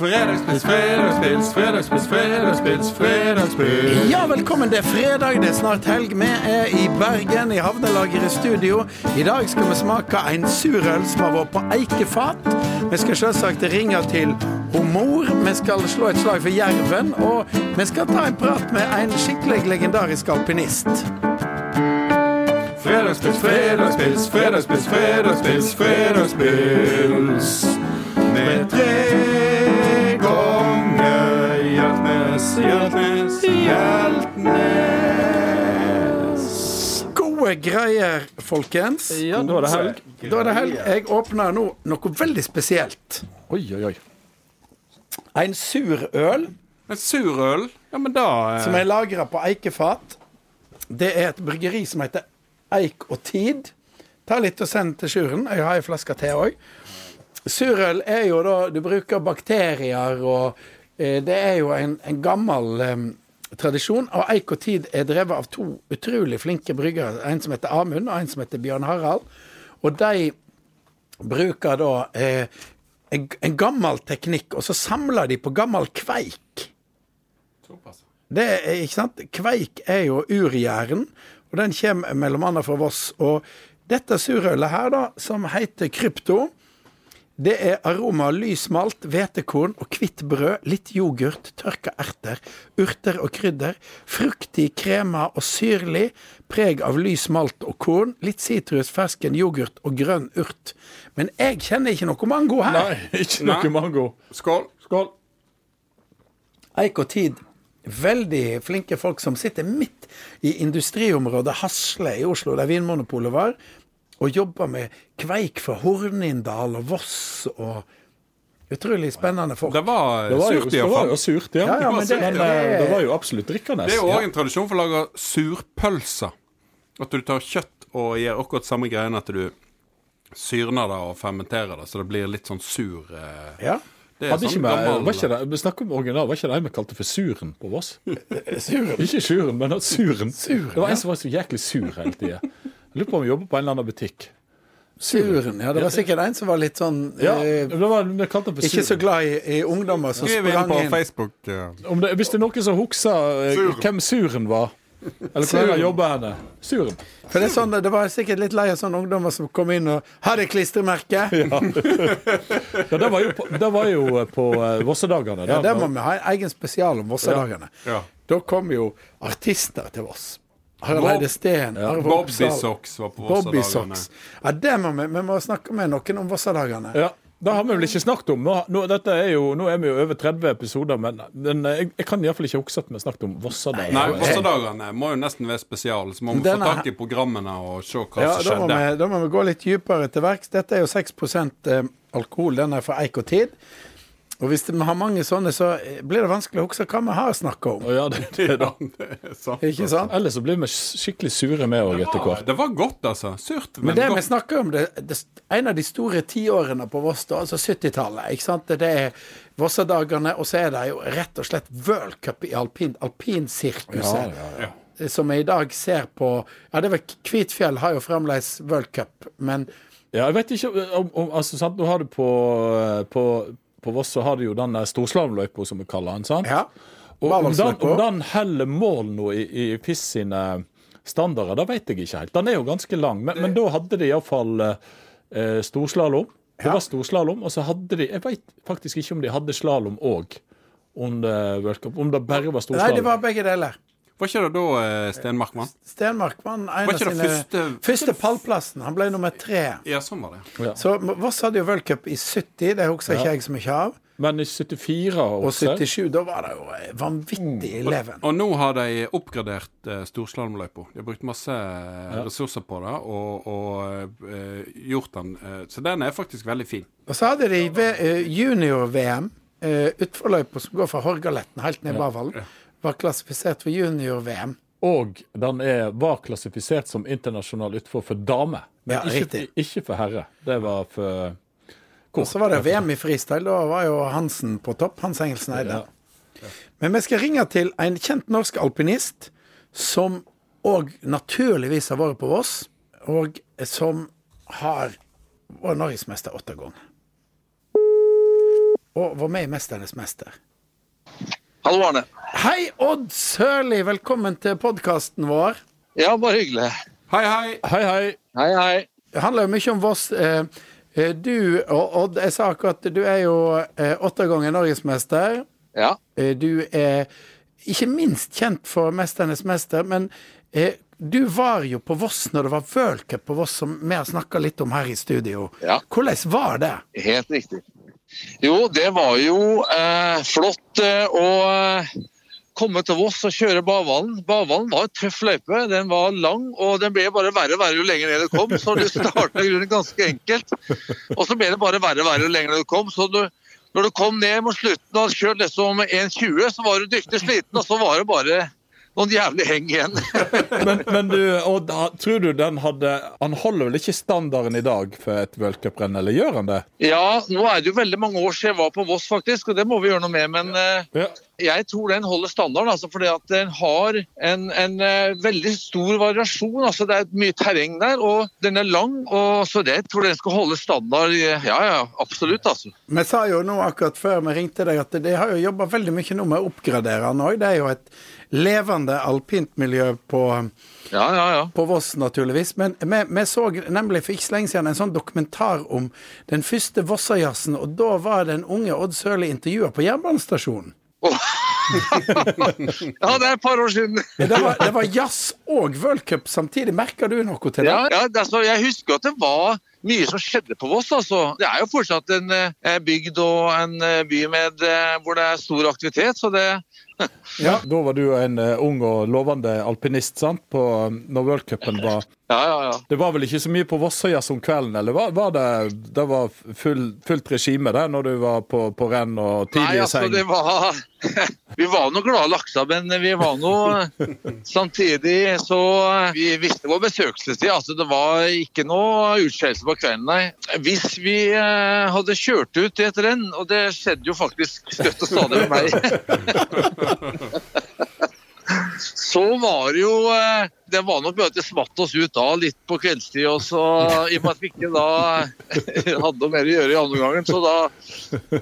Fredagspils, fredagspils, fredagspils, fredagspils, fredagspils. Ja, velkommen. Det er fredag, det er snart helg. Vi er i Bergen, i Havnelager i studio. I dag skal vi smake en surøl som har vært på eikefat. Vi skal selvsagt ringe til Homor. Vi skal slå et slag for Jerven. Og vi skal ta en prat med en skikkelig legendarisk alpinist. Fredagspils, fredagspils, fredagspils, fredagspils, fredagspils. Med tre Hjeltnes, Hjeltnes. Gode greier, folkens. Ja, da er det helg. Da er det helg. Jeg åpner nå noe veldig spesielt. Oi, oi, oi. En sur øl En surøl? Ja, men da eh, som er lagra på eikefat. Det er et bryggeri som heter Eik og Tid. Ta litt og send til Sjuren. Jeg har ei flaske til òg. Surøl er jo da Du bruker bakterier og Det er jo en, en gammel um, tradisjon. Og Eik og Tid er drevet av to utrolig flinke bryggere. En som heter Amund, og en som heter Bjørn Harald. Og de bruker da eh, en, en gammel teknikk, og så samler de på gammel kveik. Det er, ikke sant? Kveik er jo urjæren, og den kommer mellom annet fra Voss. Og dette surølet her, da, som heter Krypto, det er aroma av lys hvetekorn og hvitt brød, litt yoghurt, tørka erter, urter og krydder, fruktig, krema og syrlig, preg av lys malt og korn, litt sitrus, fersken, yoghurt og grønn urt. Men jeg kjenner ikke noe mango her. Nei, ikke noe Nei. mango. Skål. Skål. Eik og Tid, veldig flinke folk som sitter midt i industriområdet Hasle i Oslo, der Vinmonopolet var, og jobber med kveik fra Hornindal og Voss og Utrolig spennende folk. Det var, Det var surt, det var iallfall. jo surt, ja. Ja, ja, men det- men eh, det var jo absolutt drikkende. Det er jo òg en tradisjon for å lage surpølser. At du tar kjøtt og gjør akkurat samme greiene at du syrner det og fermenterer det, så det blir litt sånn sur eh, Ja. Det Hadde sånn vi, med, var ikke det, vi snakker om original, var ikke det vi kalte for Suren på Voss? Suren. Ikke Suren, men Suren. Suren, det var ja. en som var så jæklig sur hele tida. Lurer på om vi jobber på en eller annen butikk. Suren. Ja, det var sikkert en som var litt sånn Ja, eh, det var, Ikke så glad i, i ungdommer som Skriv inn på inn. Facebook. Ja. Om det, hvis det er noen som husker eh, Suren. hvem Suren var, eller hvor Suren. lenge henne Suren. For det, er sånn, det var sikkert litt lei av sånne ungdommer som kom inn og hadde klistremerke. Ja, Ja, det var jo på, det var jo eh, på eh, Vossedagene. ja, Der må vi ha en egen spesial om Vossedagene. Ja. Da kom jo artister til Voss. Harald Eide Steen, Bobby Socks var på Bobby Vossadagene. Ja, det må vi, vi må snakke med noen om Vossadagene. Ja, Det har vi vel ikke snakket om. Nå, nå, dette er jo, nå er vi jo over 30 episoder, men, men jeg, jeg kan iallfall ikke huske at vi har snakket om Vossadagene. Nei, Vossadagene må jo nesten være spesial, så må vi få tak i programmene og se hva Ja, som da må, skjedde. vi, da må vi gå litt dypere til verks. Dette er jo 6 eh, alkohol. Den er fra Eik og Tid. Og hvis vi har mange sånne, så eh, blir det vanskelig å huske hva vi har snakka om. Ja, det, det, da. Det er sant. Ikke sant? Ellers så blir vi skikkelig sure med òg etter hvert. det var godt, altså. Surt, men, Men det vi snakker om, det, det, en av de store tiårene på Voss, da, altså 70-tallet. ikke sant? Det er Vossadagene, og så er det jo rett og slett World Cup i alpin, alpinsirkuset. Ja, ja, Ja. Som vi i dag ser på Ja, det vel Kvitfjell har jo fremdeles World Cup, men Ja, jeg vet ikke om, om altså, sant? Nå har du på, på, på Voss så har de jo den storslalåmløypa, som vi kaller den. sant? ja. Og om den, om den heller mål nå i, i FIS sine standarder, det vet jeg ikke helt. Den er jo ganske lang, men, men da hadde de iallfall eh, storslalåm. Det Ja. var storslalåm, og så hadde de Jeg vet faktisk ikke om de hadde slalåm òg under World Cup. Om det bare var Nei, det var begge deler. Var ikke det da Sten Stenmark Sten Stenmark en av sine første- første pallplassen. Han ble nummer tre. Ja, sånn var det. Ja. Så Voss hadde jo v-cup i 70, det husker ikke Ja. jeg så mye av. Men i 74 Og også, 77, da var det jo eh, vanvittig Mm. leven. Og nå har de oppgradert uh, storslalåmløypa. De har brukt masse ja. ressurser på det og, og uh, gjort den uh, Så den er faktisk veldig fin. Og så hadde de eh, junior-VM. Uh, Utforløypa som går fra Horgaletten helt ned i Bavallen, var klassifisert for junior-VM. Og den er, var klassifisert som internasjonal utfor for dame. Men Ja, ikke, ikke for herre. Det var for Og så var det VM i freestyle. Da var jo Hansen på topp. Hans Engelsen Eide. Men vi skal ringe til en kjent norsk alpinist som òg naturligvis har vært på Voss, og som har vært norgesmester åtte ganger. og var med i 'Mesternes mester'. Hallo, Arne. Hei, Odd Sørli! Velkommen til podkasten vår. Ja, bare hyggelig. Hei, hei. Hei, hei. Hei, hei. Det handler jo mye om Voss. Eh, eh, Du og Odd, jeg sa akkurat du er jo eh, åtte ganger norgesmester. Ja. Du er ikke minst kjent for 'Mesternes mester', men du var jo på Voss når det var worldcup på Voss, som vi har snakka litt om her i studio. Ja. Hvordan var det? Helt riktig. Jo, det var jo eh, flott eh, å eh, komme til Voss og kjøre Bavalen. Bavalen var en tøff løype. Den var lang, og den ble bare verre og verre jo lenger ned du kom. Så du starta ganske enkelt. Og så ble det bare verre og verre jo lenger ned kom. Så du, når du kom ned mot slutten og hadde kjørt liksom 1,20, så var du dyktig sliten, og så var det bare noen jævlig heng igjen. Men, men du, Odd, tror du den hadde Han holder vel ikke standarden i dag for et worldcuprenn, eller gjør han det? Ja, nå er det jo veldig mange år siden jeg var på Voss, faktisk, og det må vi gjøre noe med. Men ja. Ja. Jeg tror den holder standarden, altså, fordi at den har en, en eh, veldig stor variasjon. altså Det er mye terreng der, og den er lang. og Så det jeg tror den skal holde standard. Ja, ja, absolutt, altså. Vi sa jo nå akkurat før vi ringte deg at de har jo jobba veldig mye nå med å oppgradere den òg. Det er jo et levende alpint miljø på, Ja, ja, ja. på Voss, naturligvis. Men vi, vi så nemlig for ikke så lenge siden en sånn dokumentar om den første Vossajazzen, og da var den unge Odd Sørli intervjua på jernbanestasjonen. Ja, det er et par år siden. Det var, det var jazz og worldcup samtidig. Merker du noe til det? Ja, ja, altså, jeg husker at det var mye som skjedde på Voss. altså. Det er jo fortsatt en eh, bygd og en eh, by med, eh, hvor det er stor aktivitet. så det Ja. Da var du en ung og lovende alpinist, sant? På, um, når worldcupen var Ja, ja, ja. Det var vel ikke så mye på Vossøya som kvelden, eller var, var det Det var full, fullt regime der når du var på, på renn og tidlig i seng? Nei, altså, det var Vi var nå glade laksa, men vi var nå samtidig så Vi visste vår besøkelsestid. Altså, det var ikke noe utskeielse på kvelden, nei. Hvis vi eh, hadde kjørt ut i et renn, og det skjedde jo faktisk støtt og stadig med meg så var det jo eh, Det var nok bare at det smatt oss ut da litt på kveldstid. Og så, I og med at vi ikke da hadde noe mer å gjøre i andre gangen, så da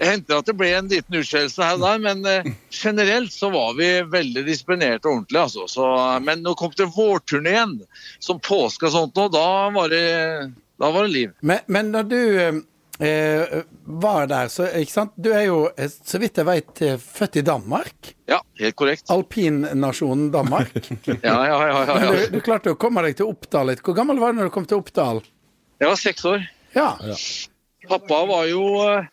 hendte det at det ble en liten utskjellelse her og der. Men eh, generelt så var vi veldig disiplinerte og ordentlige. Altså. Så, men når det kom til vårturneen, som påske og sånt nå, da var det, da var det liv. Men, men når du eh, var der, så ikke sant Du er jo, eh, så vidt jeg vet, eh, født i Danmark. Ja, helt korrekt. Alpinnasjonen Danmark. Ja, ja, ja, ja, ja. du, du klarte å komme deg til Oppdal litt. Hvor gammel var du når du kom til Oppdal? Jeg var seks år. Ja. Pappa var jo eh,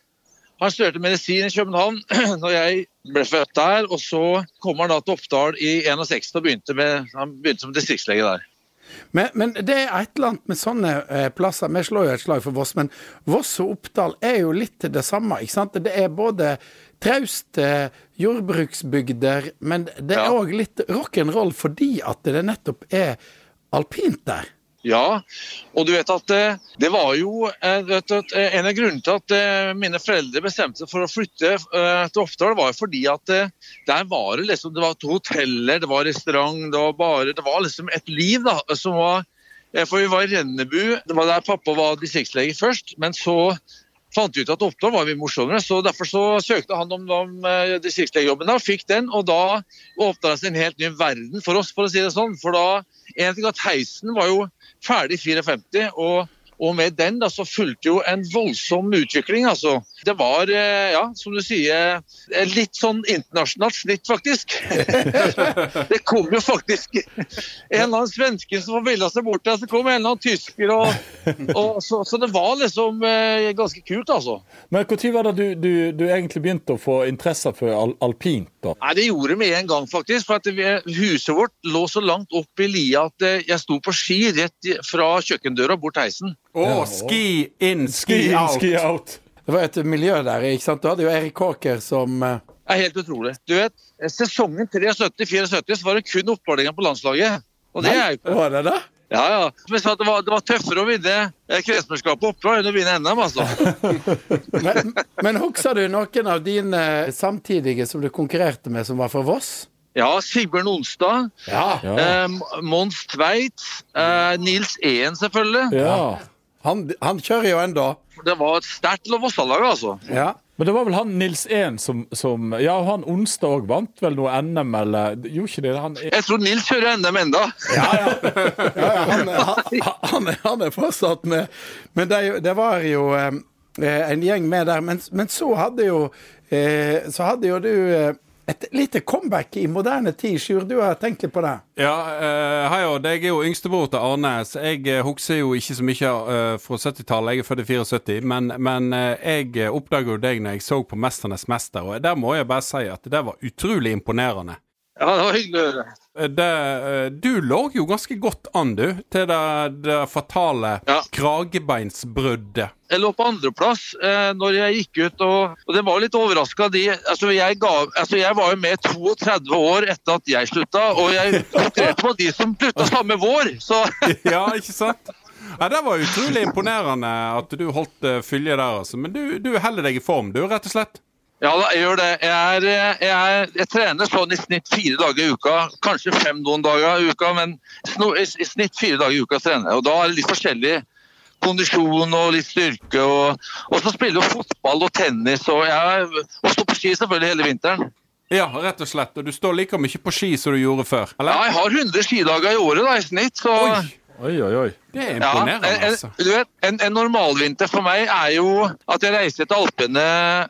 Han studerte medisin i København når jeg ble født der. Og så kom han da til Oppdal i 61 og begynte, med, han begynte som distriktslege der. Men, men det er et eller annet med sånne eh, plasser. Vi slår jo et slag for Voss, men Voss og Oppdal er jo litt det samme. ikke sant? Det er både trauste jordbruksbygder, men det er Ja. litt rock'n'roll fordi at det nettopp er alpint der. Ja, og du vet at eh, det var jo eh, vet eh, En av grunnene til at mine foreldre bestemte seg for å flytte til Oppdal, var fordi at der var det liksom Det var hoteller, det var restaurant, det var bare Det var liksom et liv, da, som var For vi var i Rennebu, det var der pappa var distriktslege først, men så fant ut at Oppdal var mye morsommere, så derfor så søkte han om, om eh, distriktslegejobben fikk den, og da åpna seg en helt ny verden for oss, for å si det sånn. For da en ting at heisen var jo ferdig i 54, og, og med den da så fulgte jo en voldsom utvikling. altså. Det var, eh, ja, som du sier, litt sånn internasjonalt snitt, faktisk. det kom jo faktisk en eller annen svenske som ville seg bort der, så kom en eller annen tysker, og, og så, så det var liksom eh, ganske kult, altså. Men når var det du, du, du egentlig begynte å få interesse for al alpint? da? Nei, Det gjorde vi en gang, faktisk. for at Huset vårt lå så langt opp i lia at eh, jeg sto på ski rett fra kjøkkendøra bort heisen. Å, Ja. ski in, ski, ski, out. ski out. Det var et miljø der. ikke sant? Du hadde jo Erik Kåker som eh, Det er helt utrolig. Du vet, Sesongen 73-74 så var det kun oppmålinger på landslaget. Og det er jo ikke Var det det? Ja, ja. Som jeg sa, det var, det var tøffere å vinne eh, kretsmesterskapet Oppdal enn å vinne NM, altså. Men, men husker du noen av dine samtidige som du konkurrerte med, som var fra Voss? Ja, Sigbjørn Onstad, Ja. Ja. eh, Mons Tveit, eh, Nils Ehn selvfølgelig. ja. Han, han kjører jo ennå. Det var et sterkt Vossalag, altså. Ja. Men det var vel han Nils 1 som, som Ja, han Onsdag òg vant vel noe NM, eller Gjorde ikke det? Han, Jeg tror Nils kjører NM enda. Ja, ja. ja, ja han, han, han, er- han er fortsatt med. Men det, det var jo eh, en gjeng med der. Men, men så hadde jo eh, Så hadde jo du eh, et lite comeback i moderne tid. Sjur, du har tenkt litt på det? Ja, uh, hei Odd. Jeg er jo yngstebror til Arne, så jeg uh, husker jo ikke så mye uh, fra 70-tallet. Jeg er født i 74, men, men uh, jeg oppdaga jo deg når jeg så på 'Mesternes mester', og der må jeg bare si at det var utrolig imponerende. Ja, det var hyggelig å høre. Eh, Det, eh, du lå jo ganske godt an, du, til det, det fatale Ja. kragebeinsbruddet. Jeg lå på andreplass eh, når jeg gikk ut, og, og det var litt overraska. Altså, altså, jeg var jo med 32 år etter at jeg slutta, og jeg konkurrerte på de som slutta samme vår. Så Ja, ikke sant? Ja, Det var utrolig imponerende at du holdt uh, fylje der, altså. Men du, du holder deg i form, du, rett og slett. Ja jeg gjør det. Jeg, er, eh, jeg, er, jeg trener sånn i snitt fire dager i uka. Kanskje fem noen dager i uka, men i snitt fire dager i uka trener jeg. Og da er det litt forskjellig kondisjon og litt styrke. Og, og så spiller jeg fotball og tennis og, jeg, og står på ski selvfølgelig hele vinteren. Ja, rett og slett. Og du står like mye på ski som du gjorde før, eller? Ja, jeg har 100 skidager i året da, i snitt. så... Oi, oi, oi, oi. det er imponerende, ja, altså. en, du vet, en, en normalvinter for meg er jo at jeg reiser til Alpene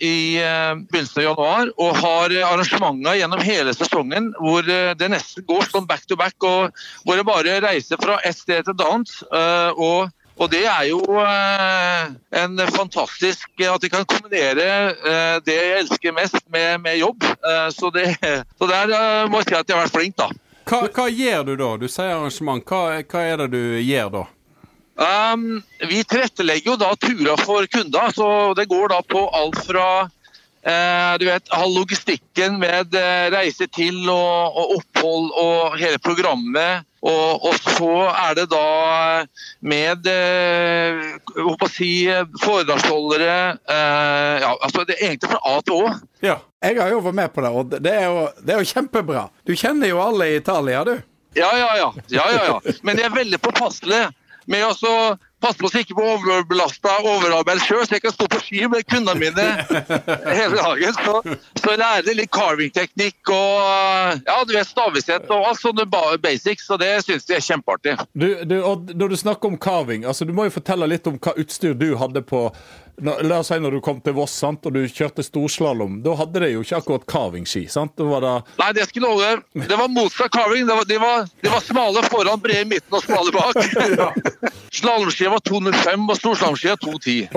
i eh, begynnelsen av januar og har arrangementer gjennom hele sesongen hvor eh, det nesten går sånn back to back, og hvor jeg bare reiser fra et sted til et annet. eh, og og det er jo en fantastisk At jeg kan kombinere det jeg elsker mest, med, med jobb. Så, det, så der må jeg si at jeg har vært flink, da. Hva, hva gjør du da? Du sier arrangement. Hva, hva er det du gjør da? Um, vi tilrettelegger jo da turer for kunder, så det går da på alt fra du vet, all logistikken med eh, reise til og, og opphold og hele programmet. Og, og så er det da med eh, si, foredragsholdere eh, ja, altså Det er egentlig fra A til Å. Ja. Jeg har jo vært med på det, og det er jo, det er jo kjempebra. Du kjenner jo alle i Italia, du. Ja, ja, ja. ja, ja, ja. Men jeg er veldig påpasselig med å så passe på så jeg ikke blir overbelasta overarbeid sjøl, så jeg kan stå på ski med kundene mine hele dagen. Så, så jeg litt carvingteknikk og ja, du vet, stavesett og alt sånne basics, og det syns jeg er kjempeartig. Du, du, og når du snakker om carving, altså du må jo fortelle litt om hva utstyr du hadde på La oss si når du kom til Voss sant, og du kjørte storslalåm. Da hadde de jo ikke akkurat carvingski. sant? Var det Nei, det skal jeg love. Det var motsatt carving. Det var, de, var, de var smale foran, brede i midten og smale bak. Slalåmskia var 2,05 og storslalåmskia 2,10.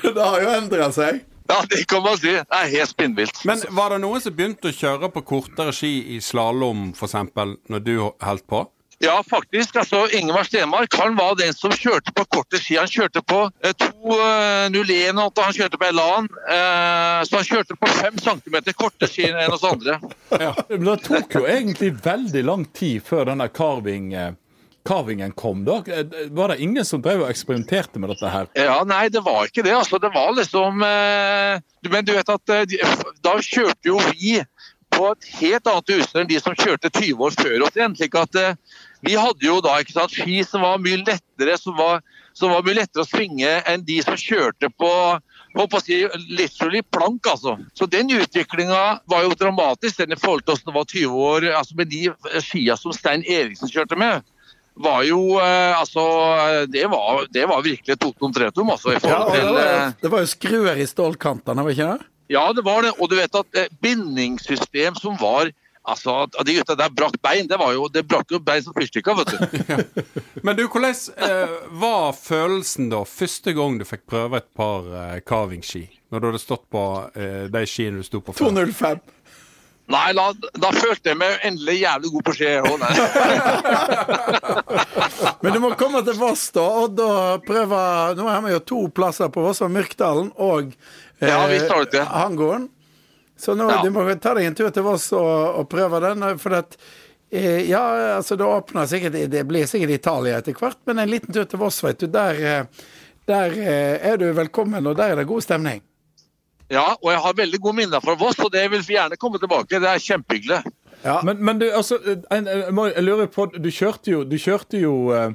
Det har jo endra seg. Ja, det kan man si. Det er helt spinnvilt. Men var det noen som begynte å kjøre på kortere ski i slalåm, f.eks., når du holdt på? Ja, faktisk. altså Ingemar Stenmark han var den som kjørte på korte ski. Han kjørte på eh, 2.01, han kjørte på Elan. Eh, så han kjørte på 5 cm korte ski enn oss andre. Ja. Men det tok jo egentlig veldig lang tid før denne carving, eh, carvingen kom. da. Eh, Var det ingen som drev og eksperimenterte med dette her? Ja, Nei, det var ikke det. altså Det var liksom eh, Men du vet at eh, da kjørte jo vi på et helt annet utstyr enn de som kjørte 20 år før oss igjen. slik at eh, Vi hadde jo da ikke sant, ski som var mye lettere som var, som var mye lettere å svinge enn de som kjørte på på å si, literally plank, altså. Så den utviklinga var jo dramatisk, den i forhold til hvordan det var 20 år. altså Med de skia som Stein Eriksen kjørte med, var jo eh, Altså, det var, det var virkelig totum tretum, altså. I Ja, det, var, eh, det var jo skruer i stålkantene, var ikke det? Ja, det var det. Og du vet at eh, bindingssystem som var Altså, at de gutta der brakk bein. Det var jo, det brakk jo bein som fyrstikker, vet du. Men du, hvordan eh, var følelsen da første gang du fikk prøve et par eh, carvingski? Når du hadde stått på eh, de skiene du sto på før? 205. Nei, da, da følte jeg meg endelig jævlig god på ski. Men du må komme til Voss, da, Odd og prøve Nå har vi jo to plasser på Voss, Myrkdalen og eh, Ja, vi. Hangården. Så nå Ja. du må ta deg en tur til Voss og, og prøve den. For at eh, Ja, altså det åpner sikkert Det blir sikkert Italia etter hvert, men en liten tur til Voss, vet du. Der, eh, der eh, er du velkommen, og der er det god stemning. Ja, og jeg har veldig gode minner fra Voss, og det vil vi gjerne komme tilbake. Det er kjempehyggelig. Ja. Men, men du, altså, jeg, jeg lurer på Du kjørte jo Du kjørte jo eh,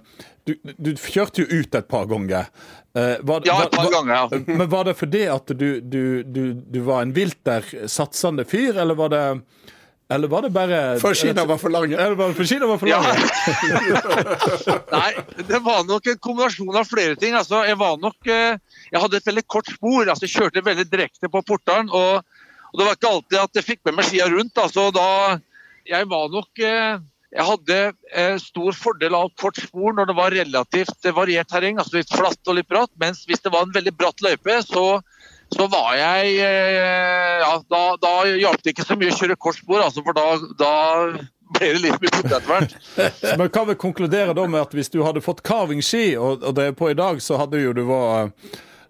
du, du kjørte jo ut et par ganger. Eh, var, Ja, et par var- ganger, ja. Men var det fordi at du, du, du, du var en vilter satsende fyr, eller var det Eller var det bare For skiene var for lange. Eller var det for skiene var for Ja. Nei, det var nok en kombinasjon av flere ting. Altså, jeg var nok eh, Jeg hadde et veldig kort spor. altså Jeg kjørte veldig direkte på porteren. Og, og det var ikke alltid at jeg fikk med meg skia rundt. altså da Jeg var nok eh, Jeg hadde eh, stor fordel av kort spor når det var relativt eh, variert terreng, altså litt flatt og litt bratt. Mens hvis det var en veldig bratt løype, så, så var jeg Ja, da, da hjalp det ikke så mye å kjøre kort spor, altså, for da, da ble det litt mye putt etter hvert. Men kan vi konkludere da med at hvis du hadde fått carving-ski, og, og er på i dag, så hadde jo du var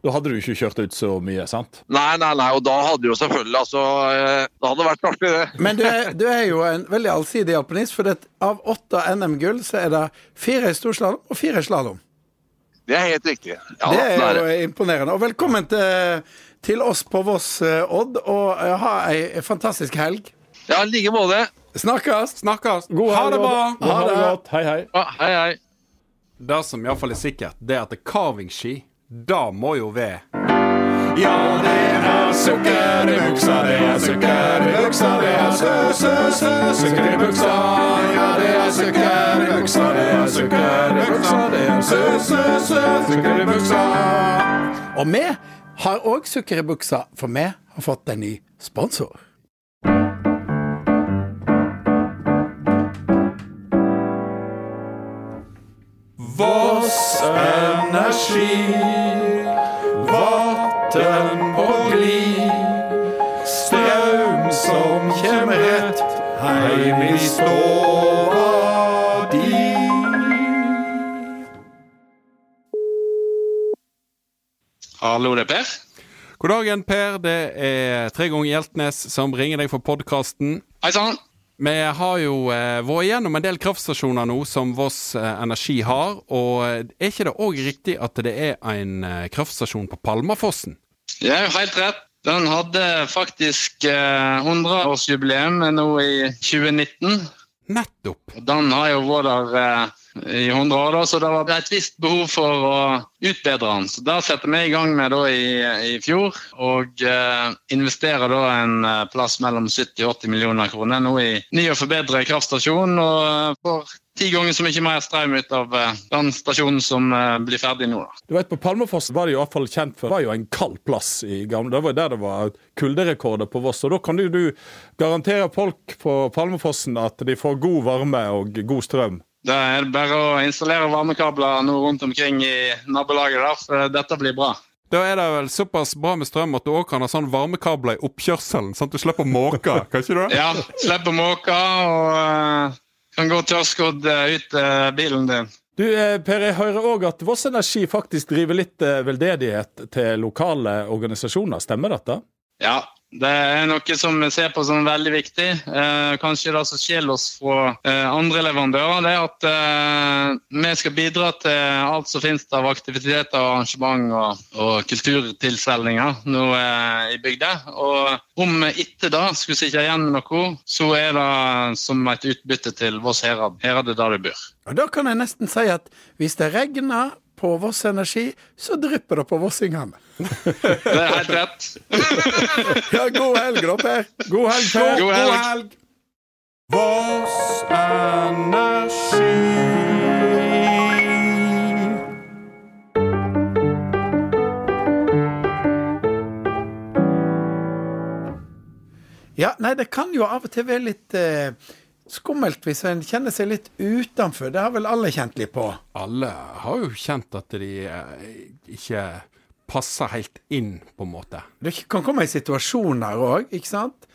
Da hadde du ikke kjørt ut så mye, sant? Nei, nei, nei, og da hadde jo selvfølgelig altså eh, Det hadde vært artig, det. Men du er, du er jo en veldig allsidig alpinist, for det, av åtte NM-gull så er det fire i storslalåm og fire i slalåm. Det er helt riktig. Ja, det det er jo imponerende. Og velkommen til, til oss på Voss, eh, Odd, og eh, ha ei fantastisk helg. Ja, i like måte. Snakkes! Snakkes. God ha det bra! Ha det det. godt. Hei, hei. Ja, hei, hei. Det som iallfall er sikkert, det er at det carvingski, det må jo være Ja, det er sukker i buksa, det er sukker i buksa, det er sø-sø-sø, sukker i buksa. Ja, det er sukker i buksa, det er sukker i buksa, det er sø-sø-sø, sukker i buksa. Og vi har òg sukker i buksa, for vi har fått en ny sponsor. Voss Energi, Vatn på glid. Strøm som kjem rett heim i ståa di. Hallo, det er Per. God dagen, Per. Det er tre ganger Hjeltnes som ringer deg for podkasten. Hei sann. Vi har jo eh, vært igjennom en del kraftstasjoner nå som Voss eh, Energi har. Og eh, er ikke det òg riktig at det er en eh, kraftstasjon på Palmafossen? Det er jo helt rett. Den hadde faktisk eh, 100-årsjubileum nå i 2019. Nettopp. Den har jo vært der eh, i 100 år, da, så det var et visst behov for å utbedre den. Så Det setter vi i gang med da i, i fjor, og eh, investerer da en eh, plass mellom 70 og 80 millioner kroner nå i ny og forbedret kraftstasjon. og eh, får ti ganger så mye mer strøm ut av eh, den stasjonen som blir ferdig nå. Du vet, På Palmafoss var det i hvert fall kjent for Det var jo en kald plass i gamle Det var der det var kulderekorder på Voss. Og da kan du, du garantere folk på Palmafossen at de får god varme og god strøm. Da er det bare å installere varmekabler nå rundt omkring i nabolaget der, for dette blir bra. Da er det vel såpass bra med strøm at du òg kan ha sånn varmekabler i oppkjørselen, sånn at du slipper å måke. Kan ikke du? Ja, slipper måke og eh, kan gå tørrskodd eh, ut eh, bilen din. Du, Per, jeg hører òg at Voss Energi faktisk driver litt veldedighet til lokale organisasjoner. Stemmer dette? Ja, det er noe som vi ser på som veldig viktig. Eh, kanskje det som skiller oss fra eh, andre leverandører, det er at eh, vi skal bidra til alt som finnes av aktiviteter, arrangement og, og kulturtilstelninger nå eh, i bygda. Og om vi etter da skulle sitte igjen med noe, så er det som et utbytte til Voss herad. Heradet der du bor. Og da kan jeg nesten si at hvis det regner på Voss Energi, så drypper det på vossingene. Det er helt rett. Ja, god helg, da, Per. God helg, Per. God helg. Voss Energi. Ja, nei, det kan jo av og til være litt eh, skummelt hvis en kjenner seg litt utenfor. Det har vel alle kjent litt på. Alle har jo kjent at de eh, ikke passer helt inn, på en måte. Du kan komme i situasjoner òg, ikke sant?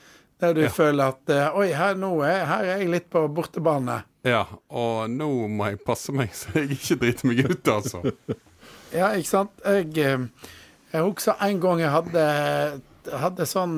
Der du føler at eh, Oi, her, er, her er jeg litt på bortebane. Ja, og nå må jeg passe meg så jeg ikke driter meg ut, altså. Ja, ikke sant? Jeg, eh, jeg husker en gang jeg hadde, hadde sånn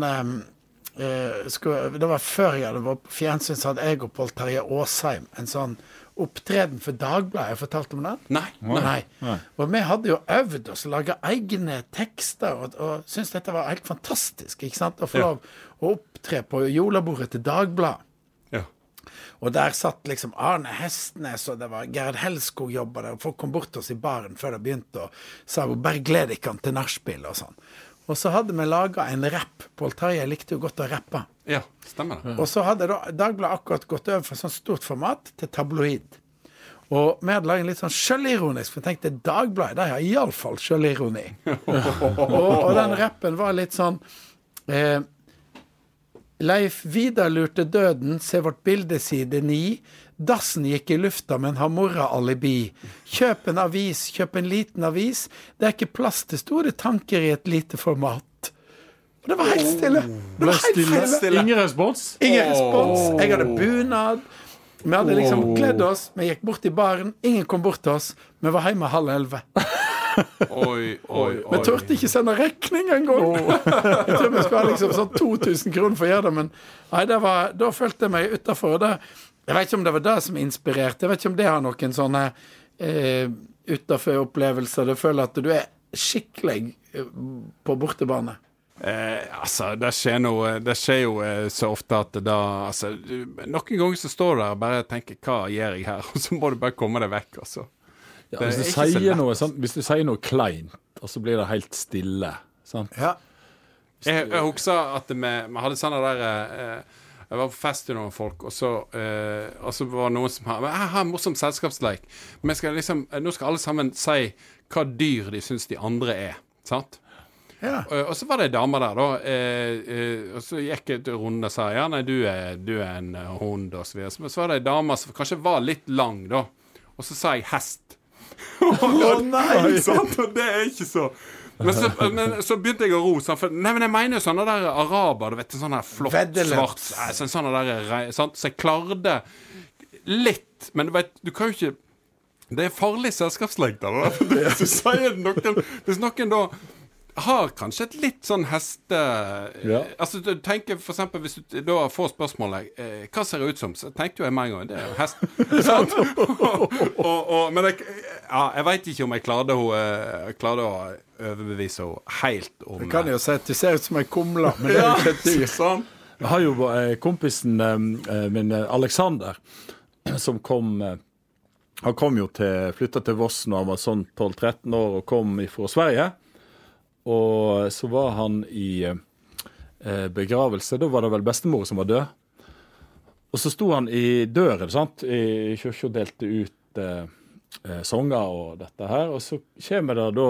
skulle, Det var før jeg hadde vært på fjernsyn, så hadde jeg og Pål Terje Aasheim en sånn opptreden for Dagbladet. Jeg fortalte om den? Nei. Nei. Og vi hadde jo øvd oss laga egne tekster, og, og syntes dette var helt fantastisk. ikke sant? Å få Ja. lov å opptre på jolabordet til Dagbladet. Ja. Og der satt liksom Arne Hestnes, og det var Gerd Helskog jobba der. og Folk kom bort til oss i baren før det begynte, og sa bare gled dere til nachspiel og sånn. Og så hadde vi laga en rapp. Pål Terje likte jo godt å rappe. Ja, stemmer det. Og så hadde da Dagbladet akkurat gått over fra sånn stort format til tabloid. Og vi hadde laget en litt sånn sjølironisk, for jeg tenkte Dagbladet de har iallfall sjølironi. og, og den rappen var litt sånn eh, Leif Vidar lurte døden, se vårt bilde side 9. Dassen gikk i lufta, men har morra-alibi. Kjøp en avis, kjøp en liten avis. Det er ikke plass til store tanker i et lite format. Og det var helt stille. Det var helt stille. Ingen respons? Ingen respons. Jeg hadde bunad. Vi hadde liksom kledd oss. Vi gikk bort i baren. Ingen kom bort til oss. Vi var hjemme halv elleve. Oi, oi, Vi oi. turte ikke sende regning engang! Jeg tror vi skulle ha liksom sånn 2000 kroner for å gjøre det, men nei, det var, da følte jeg meg utafor. Jeg vet ikke om det var det som inspirerte. Jeg vet ikke om det har noen sånne eh, utafor-opplevelser. Du føler at du er skikkelig eh, på bortebane. Eh, altså, det skjer, noe, det skjer jo eh, så ofte at da altså, Noen ganger så står du der og bare tenker 'hva gjør jeg her?' Og så må du bare komme deg vekk, altså. Ja, hvis, du sier noe, sånn, hvis du sier noe kleint, og så blir det helt stille sant? Ja. Jeg, jeg husker at vi, vi hadde sånne der eh, Jeg var på fest med noen folk, og så, eh, og så var det noen som har Jeg har en morsom selskapsleik. Men skal liksom, nå skal alle sammen si hva dyr de syns de andre er. Sant? Ja. Og, og så var det ei dame der, da. Eh, eh, og så gikk jeg en runde og sa ja, nei, du er, du er en eh, hund, og så videre. Men så var det ei dame som kanskje var litt lang, da. Og så sa jeg hest. Å nei! Sant? Og det er ikke så men så, men så begynte jeg å ro. Sånn, for, nei, men jeg mener jo sånne der araber, du vet, sånn her flott, Veddeløps. svart sånn, sånn, sånne der, sant? Så jeg klarte litt, men du vet, du kan jo ikke Det er farlig da. Hvis noen Hvis noen da har kanskje et litt sånn heste... Ja. Altså, du tenker for eksempel Hvis du da får spørsmålet eh, Hva ser det ut som? Så tenkte jo jeg med en gang Det er jo hest. Sant? og, og, og, men jeg, ja, jeg veit ikke om jeg klarte, å, jeg klarte å overbevise henne helt om Jeg kan jo si at du ser ut som ei kumle, men det er jo ikke et dyr. Sånn. Jeg har jo eh, kompisen eh, min, Aleksander, Alexander, som kom eh, Han kom jo til Flytta til Voss når han var sånn 12-13 år og kom fra Sverige. Og så var han i eh, begravelse. Da var det vel bestemor som var død. Og så sto han i døren sant? i kirka og delte ut eh, eh, sanger og dette her. Og så kommer det da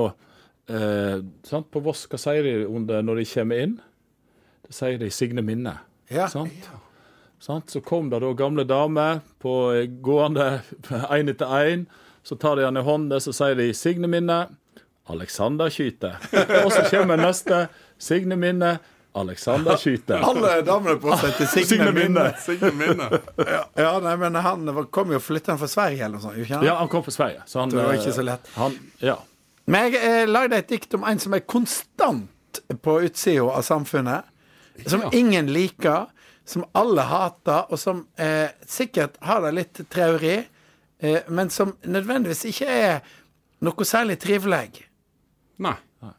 eh, sant? På Voss, hva sier de under, når de kommer inn? Det sier de Signe Minne. Ja. Sant? Sant? Så kom det da gamle damer på eh, gående én etter én. Så tar de han i hånda, så sier de Signe Minne, Alexander skyter. Og så kommer neste. Signe Minne, Alexander skyter. Alle damene på seg til Signe Signe Minne. Signe Minne. Ja, ja, nei, men han kom jo flytta fra Sverige eller noe sånt. ikke? Ja, han kom fra Sverige. Så han, Det var eh, ikke så lett. Han, ja. Men jeg eh, lagde et dikt om en som er konstant på utsida av samfunnet. Som Ja. ingen liker, som alle hater, og som eh, sikkert har det litt traurig, eh, men som nødvendigvis ikke er noe særlig trivelig. Nei.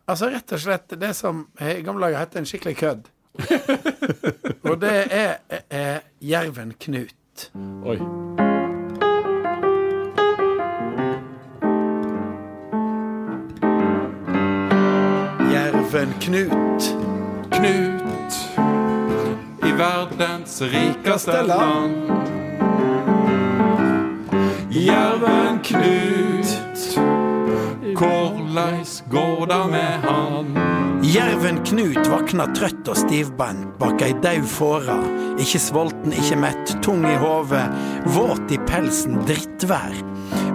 Altså rett og slett det som eh, i gamle dager het en skikkelig kødd. og det er er, er Jerven Knut. Oi. Jerven Knut. Knut i verdens rikeste land. Jerven Knut, korleis går det med han? Jerven Knut vakna trøtt og stivbeint bak ei daud fåre. Ikke sulten, ikke mett, tung i hodet, våt i pelsen, drittvær.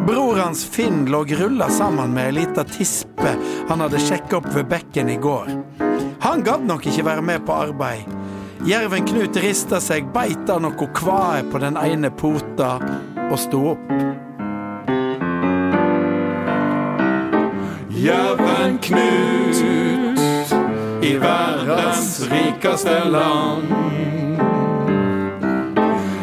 Bror hans Finn lå rulla sammen med ei lita tispe han hadde sjekka opp ved bekken i går. Han gadd nok ikke være med på arbeid. Jerven Knut rista seg, beit av noe kvae på den ene pota og sto opp. Jerven Knut i verdens rikeste land.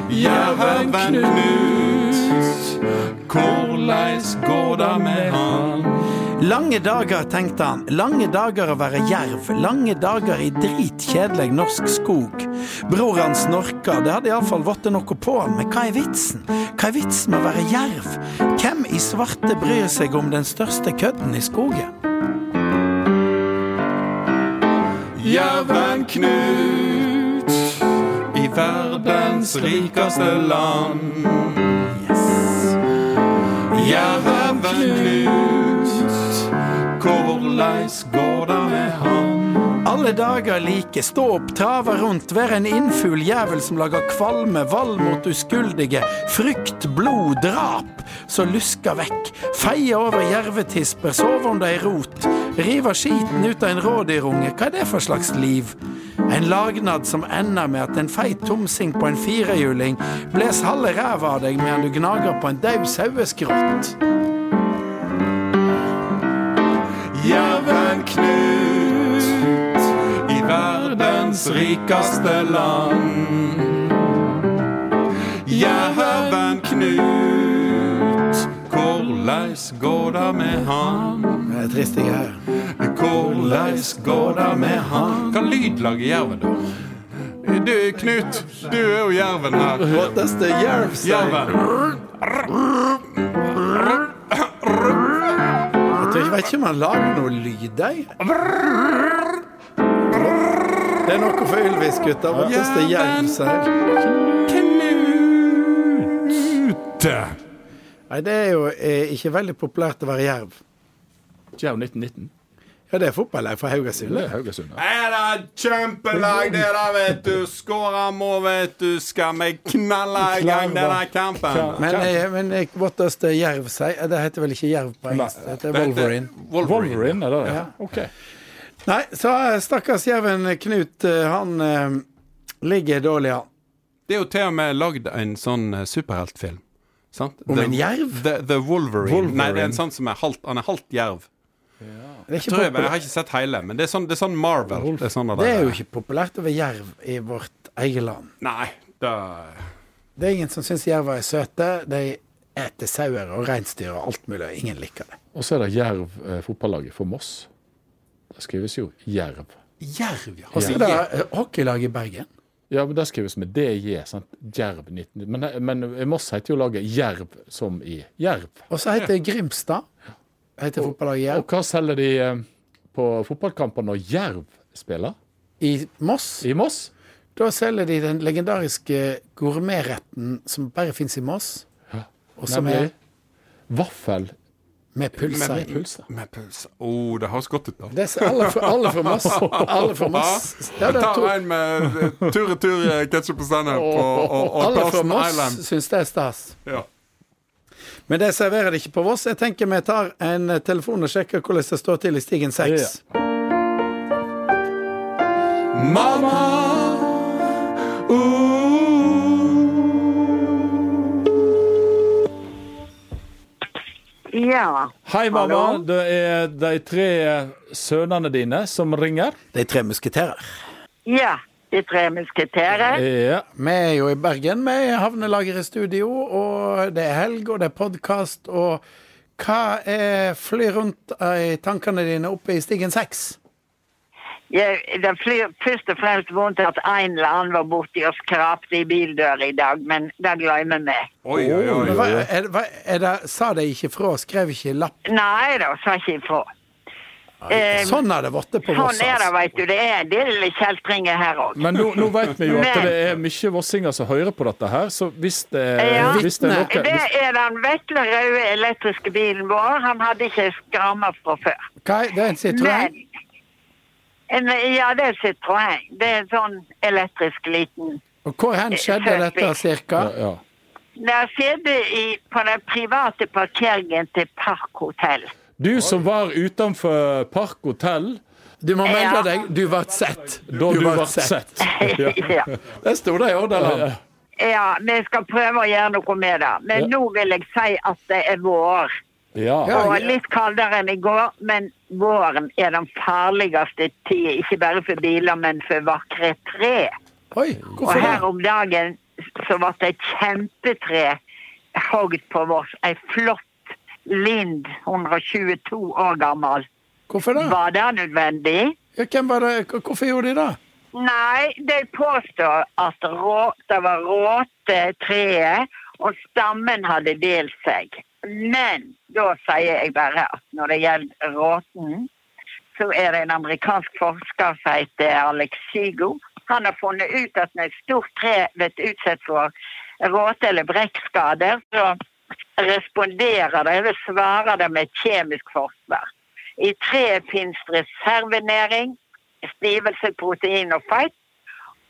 Jerven Knut, korleis går det med han? Lange dager, tenkte han. Lange dager å være jerv. Lange dager i dritkjedelig norsk skog. Bror hans snorka. Det hadde iallfall blitt noe på han. Men hva er vitsen? Hva er vitsen med å være jerv? Hvem i svarte bryr seg om den største kødden i skogen? Jerven Knut i verdens rikeste land. Jerven Knut, korleis går det med han? Alle dager like, stå opp, trave rundt, være en innfugl jævel som lager kvalme, vold mot uskuldige, frykt, blod, drap, så luska vekk, feie over jervetisper, sove under ei rot, rive skiten ut av en rådyrunge, hva er det for slags liv? En lagnad som ender med at en feit tomsing på en firehjuling bles halve ræva av deg medan du gnager på en daud saueskrott. Knut i verdens rikeste land. Jæven Knut, korleis går det med han? Det er triste greier. Korleis går det med han? Hva lyd lager jerven, da? Du, Knut, du er jo jerven her. What does the jerv say? Jerven. Jeg vet ikke om han lager noe lyd, jeg. Det er noe for Ylvis, gutter. Does the jerv say? Knut. Nei, det er jo eh, ikke veldig populært å være jerv. Jerv 1919. Ja, det er fotballag fra Haugesund. Det er Haugesund. ja. Er det kjempelag, det der, vet du. Skårer må, vet du. Skal vi knalle i gang denne kampen? Men, eh, men eh, what jerv say? Eh, Det heter vel ikke jerv på engelsk? Det heter Wolverine. Wolverine. Wolverine, er det det? Ja. OK. Nei, så eh, stakkars jerven Knut, eh, han eh, ligger dårlig an. Det er jo til og med lagd en sånn eh, superheltfilm. Sant? Om The- en jerv? The, the Wolverine. Wolverine. Nei, det er en sånn som er halvt Han er halvt jerv. Det er, ikke Tror jeg, jeg har ikke sett hele. Men det er sånn, det er sånn Marvel. Det er, sånn det er jo ikke populært å være jerv i vårt eget land. Nei, da Det er ingen som syns jerver er søte. De eter sauer og reinsdyr og alt mulig, og ingen liker det. Og så er det Jerv eh, fotballaget for Moss. Det skrives jo Jerv. Jerv, ja. Og så er det hockeylaget i Bergen. Ja, men det skrives med DJ. sant? Jerv 19... Men, men Moss heter jo laget Jerv som i Jerv. Og så heter det Grimstad. Heter fotballaget Og hva selger de eh, på fotballkamper når Jerv spiller? I Moss I Moss? da selger de den legendariske gourmetretten som bare fins i Moss, Ja. og som Nemlig er vaffel med pølser Med, pølse. Med pølse. Å, oh, det høres godt ut, da. Det er alle, fra, alle fra Moss. Alle fra Moss. Ja, Jeg tar en med eh, tur-retur ketsjup og sennep Alle fra Moss Island. syns det er stas. Ja. Men det serverer de ikke på Voss. Jeg tenker vi tar en eh, telefon og sjekker hvordan det står til i Stigen 6. Mamma, Ja. Hei, mamma. Hallo? Det er de tre sønnene dine som ringer. De tre musketerer. Ja. De tre musketerer. Ja. Vi er jo i Bergen med Havnelager i studio, og det er helg, og det er podkast, og hva er fly rundt i tankene dine oppe i Stigen 6? Jeg, det flyr først og fremst vondt at en eller annen var borti og skrapte i bildøra i dag, men det glemmer vi. Oi, oi, oi. oi. hva, er, hva, er det, sa de ikke fra, skrev ikke lapp? Nei da, sa ikke ifra. Eh, Sånn er det blitt på Voss. Sånn er det, veit du. Det er dille kjeltringer her òg. Men nå, nå vet vi jo at Men- det er mye vossinger som hører på dette her, så hvis det, Ja. hvis det er noe Det er den vesle røde elektriske bilen vår. Han hadde ikke skrammer fra før. Hva er- Det er en Citroën? Men en, Ja, det er Citroën. Det er en sånn elektrisk liten Og hvor hen skjedde dette cirka? ja, ja. Det skjedde i, på den private parkeringen til Park hotell. Du som var utenfor Park hotell Du må melde deg. Du ble sett. da du ble ble sett. Ja. ja. Det sto det i Hordaland. ja, vi skal prøve å gjøre noe med det. Men Ja. nå vil jeg si at det er vår. Ja. Ja. Og litt kaldere enn i går, men våren er den farligste tida. Ikke bare for biler, men for vakre tre. Oi, Og her om dagen så ble det et kjempetre hogd på Voss. Ei flott Lind, 122 år gammel. Hvorfor det? Var det nødvendig? Ja, det? Hvorfor gjorde de det? Nei, de påstår at rå, det var råte treet, og stammen hadde delt seg. Men da sier jeg bare at når det gjelder råten, så er det en amerikansk forsker som heter Alex Sigo. Han har funnet ut at når et stort tre blir utsatt for råte- eller brekkskader, så responderer det, eller svarer det med kjemisk forsvar. I treet finnes reservenæring, stivelse, protein og feit.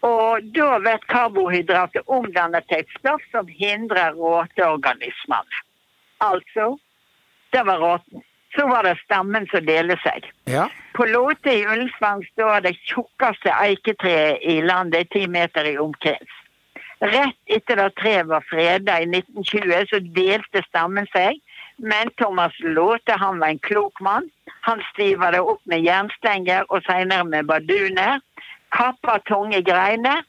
Og da blir karbohydratet omdannet til et stoff som hindrer råteorganismene. Altså, det var råten. Så var det stammen som deler seg. Ja. På Låte i Ullensvang står det tjukkeste eiketreet i landet, ti meter i omkrets. Rett etter at treet var freda i 1920, så delte stammen seg. Men Thomas Låte han var en klok mann. Han stiva det opp med jernstenger og senere med barduner. Kappa tunge greiner.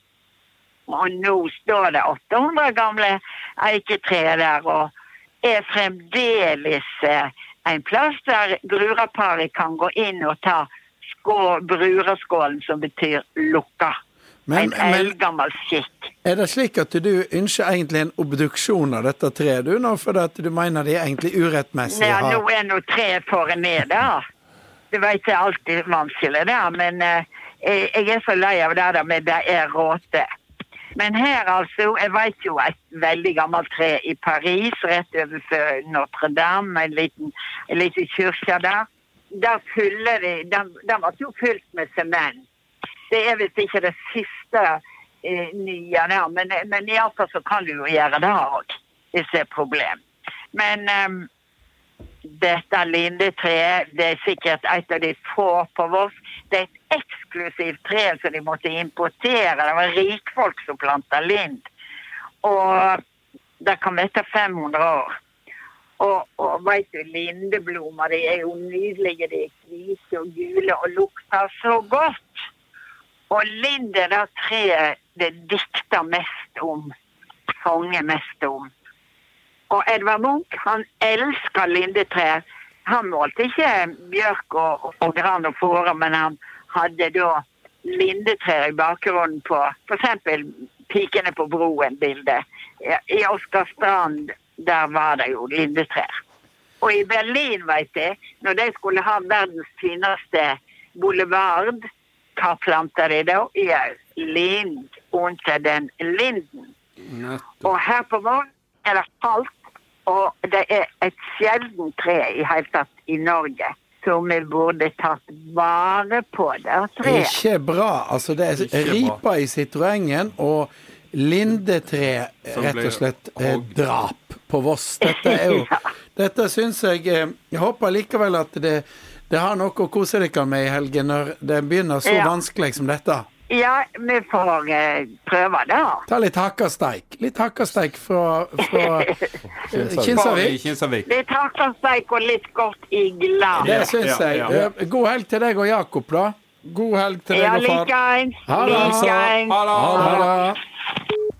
Og nå står det 800 gamle eiketrær der og er fremdeles eh, en plass der bruraparet kan gå inn og ta skå, bruraskålen, som betyr lukka. Men, en eldgammel skikk. er det slik at du ønsker egentlig en obduksjon av dette treet, du, nå, fordi at du mener de egentlig urettmessig Ja, nå er nå treet for ned, da. Det var ikke alltid vanskelig, det, men eh, jeg er så lei av det der med det er råte. Men her, altså, jeg vet jo et veldig gammelt tre i Paris, rett overfor Notre-Dame, en liten, en liten kirke der. Der fyller de Den, ble var jo fylt med sement. Det er visst ikke det siste eh, nye der, men, men iallfall så kan du jo gjøre det òg, hvis det er problem. Men ehm, dette lindetreet det er sikkert et av de få på Voss. Det er et eksklusivt tre som de måtte importere. Det var rikfolk som planta lind. Og det kan være 500 år. Og, og veit du, lindeblomster de er jo nydelige. De er hvite og gule og lukter så godt. Og lind er det treet det dikter mest om. sanger mest om. Og Edvard Munch han elsker lindetrær. Han målte ikke bjørk og, og gran og fåre, men han hadde da lindetrær i bakgrunnen på f.eks. 'Pikene på broen'-bildet. I Oskar Strand der var det jo lindetrær. Og i Berlin, veit jeg, når de skulle ha verdens fineste boulevard, hva planter de da? Ja, lind under den linden. Nettopp. Og her på Voss er det kaldt, og det er et sjelden tre i hele tatt i Norge. Så vi burde tatt vare på det treet. Ikke bra. Altså, det er ripa i Citroengen og lindetre, rett og slett, eh, drap på Voss. Dette er jo Ja. Dette syns jeg eh, Jeg håper likevel at det, det har noe å kose dere med i helgen når det begynner så Ja. vanskelig som dette. Ja, vi får eh, prøve det. Ta litt hakkasteik. Litt hakkasteik fra, fra Kinsarvik. Kinsarvik. Litt hakkasteik og litt godt i glass. Det syns Ja, jeg. ja. Eh, God helg til deg og Jakob, da. God helg til deg og far. Ja. Likeens. Ha det.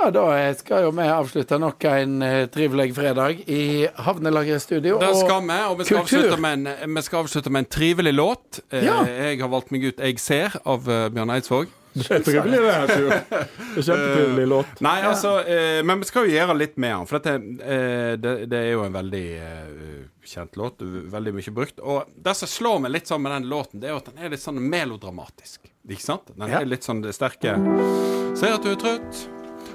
Ja, da skal jo vi avslutte nok en eh, trivelig fredag i Havnelageret studio. Det skal vi, og vi skal, avslutte med en, vi skal avslutte med en trivelig låt. Eh, Ja. Jeg har valgt meg ut 'Jeg ser' av eh, Bjørn Eidsvåg. Det trivelig, det. Det er Kjempetrivelig låt. Nei, altså eh, Men vi skal jo gjøre litt med den. For dette, eh, det, det er jo en veldig eh, kjent låt. Veldig mye brukt. Og det som slår meg litt sånn med den låten, det er jo at den er litt sånn melodramatisk. Ikke sant? Den er litt sånn sterke Ser at du er trøtt,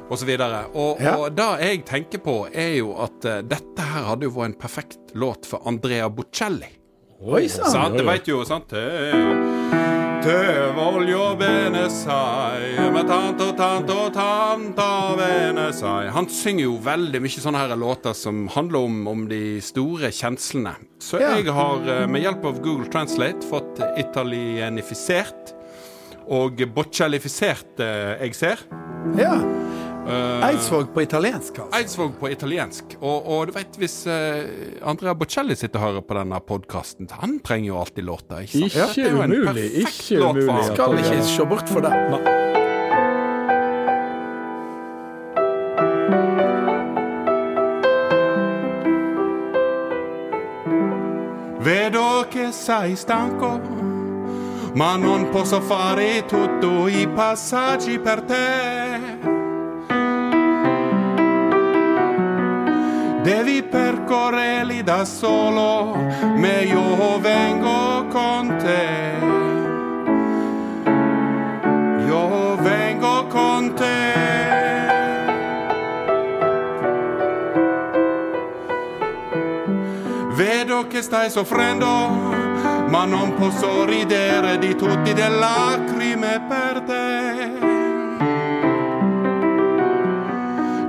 og så videre. Og, Ja. og det jeg tenker på, er jo at uh, dette her hadde jo vært en perfekt låt for Andrea Bocelli. Oi sann. Sant? Det vet jo, sant? Te, te voglio bene sai, med tanto, tanto, tanto bene sai. Han synger jo veldig mye sånne her låter som handler om, om de store kjenslene. Så Ja. jeg har eh, med hjelp av Google Translate fått italienifisert og bocellifisert eh, jeg ser. Ja. Uh, Eidsvåg på italiensk, altså. Eidsvåg på italiensk. Og, og du vet, hvis uh, Andrea Bocelli sitter og hører på denne podkasten, han trenger jo alltid låter, ikke sant? Ikke Dette umulig. Ikke umulig. Han. Skal ikke se bort for det. Nei. Vedo che sei stanco ma non posso fare tutto i passaggi per te. Devi percorrerli da solo, ma io vengo con te. Io vengo con te. Vedo che stai soffrendo, ma non posso ridere di tutti le lacrime per te.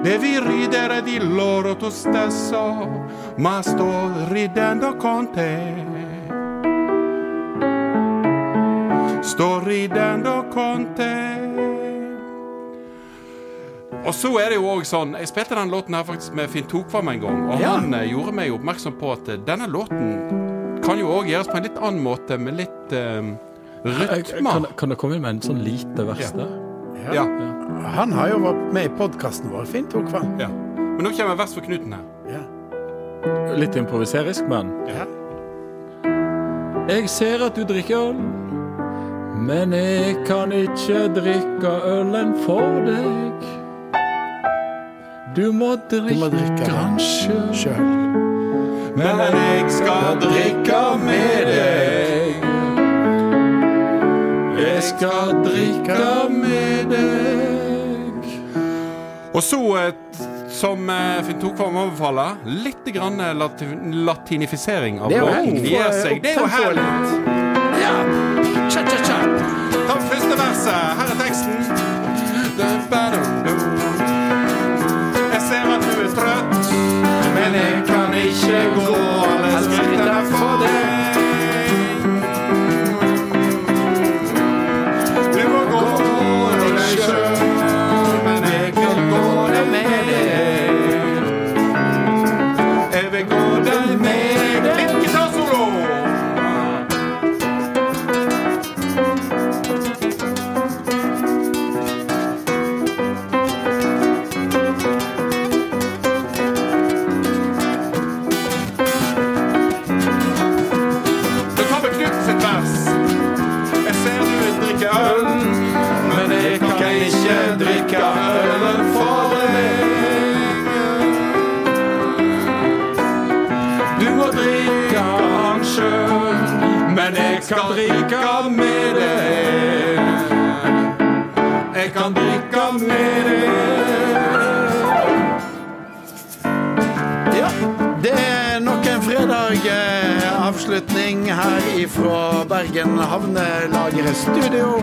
Devi ridere di loro tu stesso, ma sto ridendo con te. Sto ridendo con te. Og så er det jo også sånn Jeg spilte den låten her faktisk med Finn Tokvam en gang, og Ja. han eh, gjorde meg oppmerksom på at eh, denne låten kan jo òg gjøres på en litt annen måte, med litt um, rytme. Kan, kan det komme inn med en sånn lite vers der? Ja, Han har jo vært med i podkasten vår. Fint tok fram. ja. Men nå kommer vers for Knuten her. Ja. Litt improviserisk, men Ja. Jeg ser at du drikker øl, men jeg kan ikke drikke ølen for deg. Du må drikke, drikke den. Sjøl. Men jeg skal drikke med deg. Jeg skal drikke med deg. Og så, eh, som eh, Finn Tokvam anbefaler, litt grann eh, lati latinifisering av låten. Det er jo herlig. Ja. Cha, cha, cha. Ta første verset. Her er teksten. Jeg ser at du er trøtt, men jeg kan ikke gå kan drikke med deg. Jeg kan drikke med deg. Ja, det er nok en fredag eh, avslutning her ifra Bergen Havnelager studio.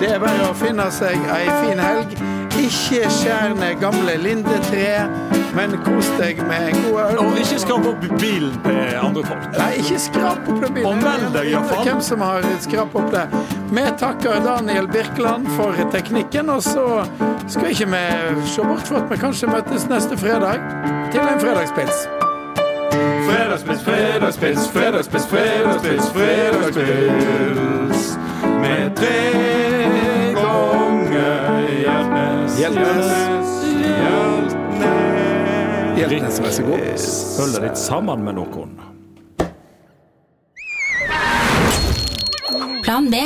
Det er bare å finne seg ei fin helg. Ikke skjær ned gamle lindetre, men kos deg med en god øl. Og ikke skrap opp bilen til andre folk. Nei, ikke skrap opp den bilen. Og meld deg, iallfall. Hvem som har skrap opp det. Vi takker Daniel Birkeland for teknikken, og så skal ikke vi se bort fra at vi kanskje møtes neste fredag til en fredagspils. Fredagspils, fredagspils, fredagspils, fredagspils, fredagspils. Med tre ganger Hjeltnes. Hjeltnes. Hjeltnes. Hjeltnes, vær så god. Følg deg litt sammen med noen. Plan B.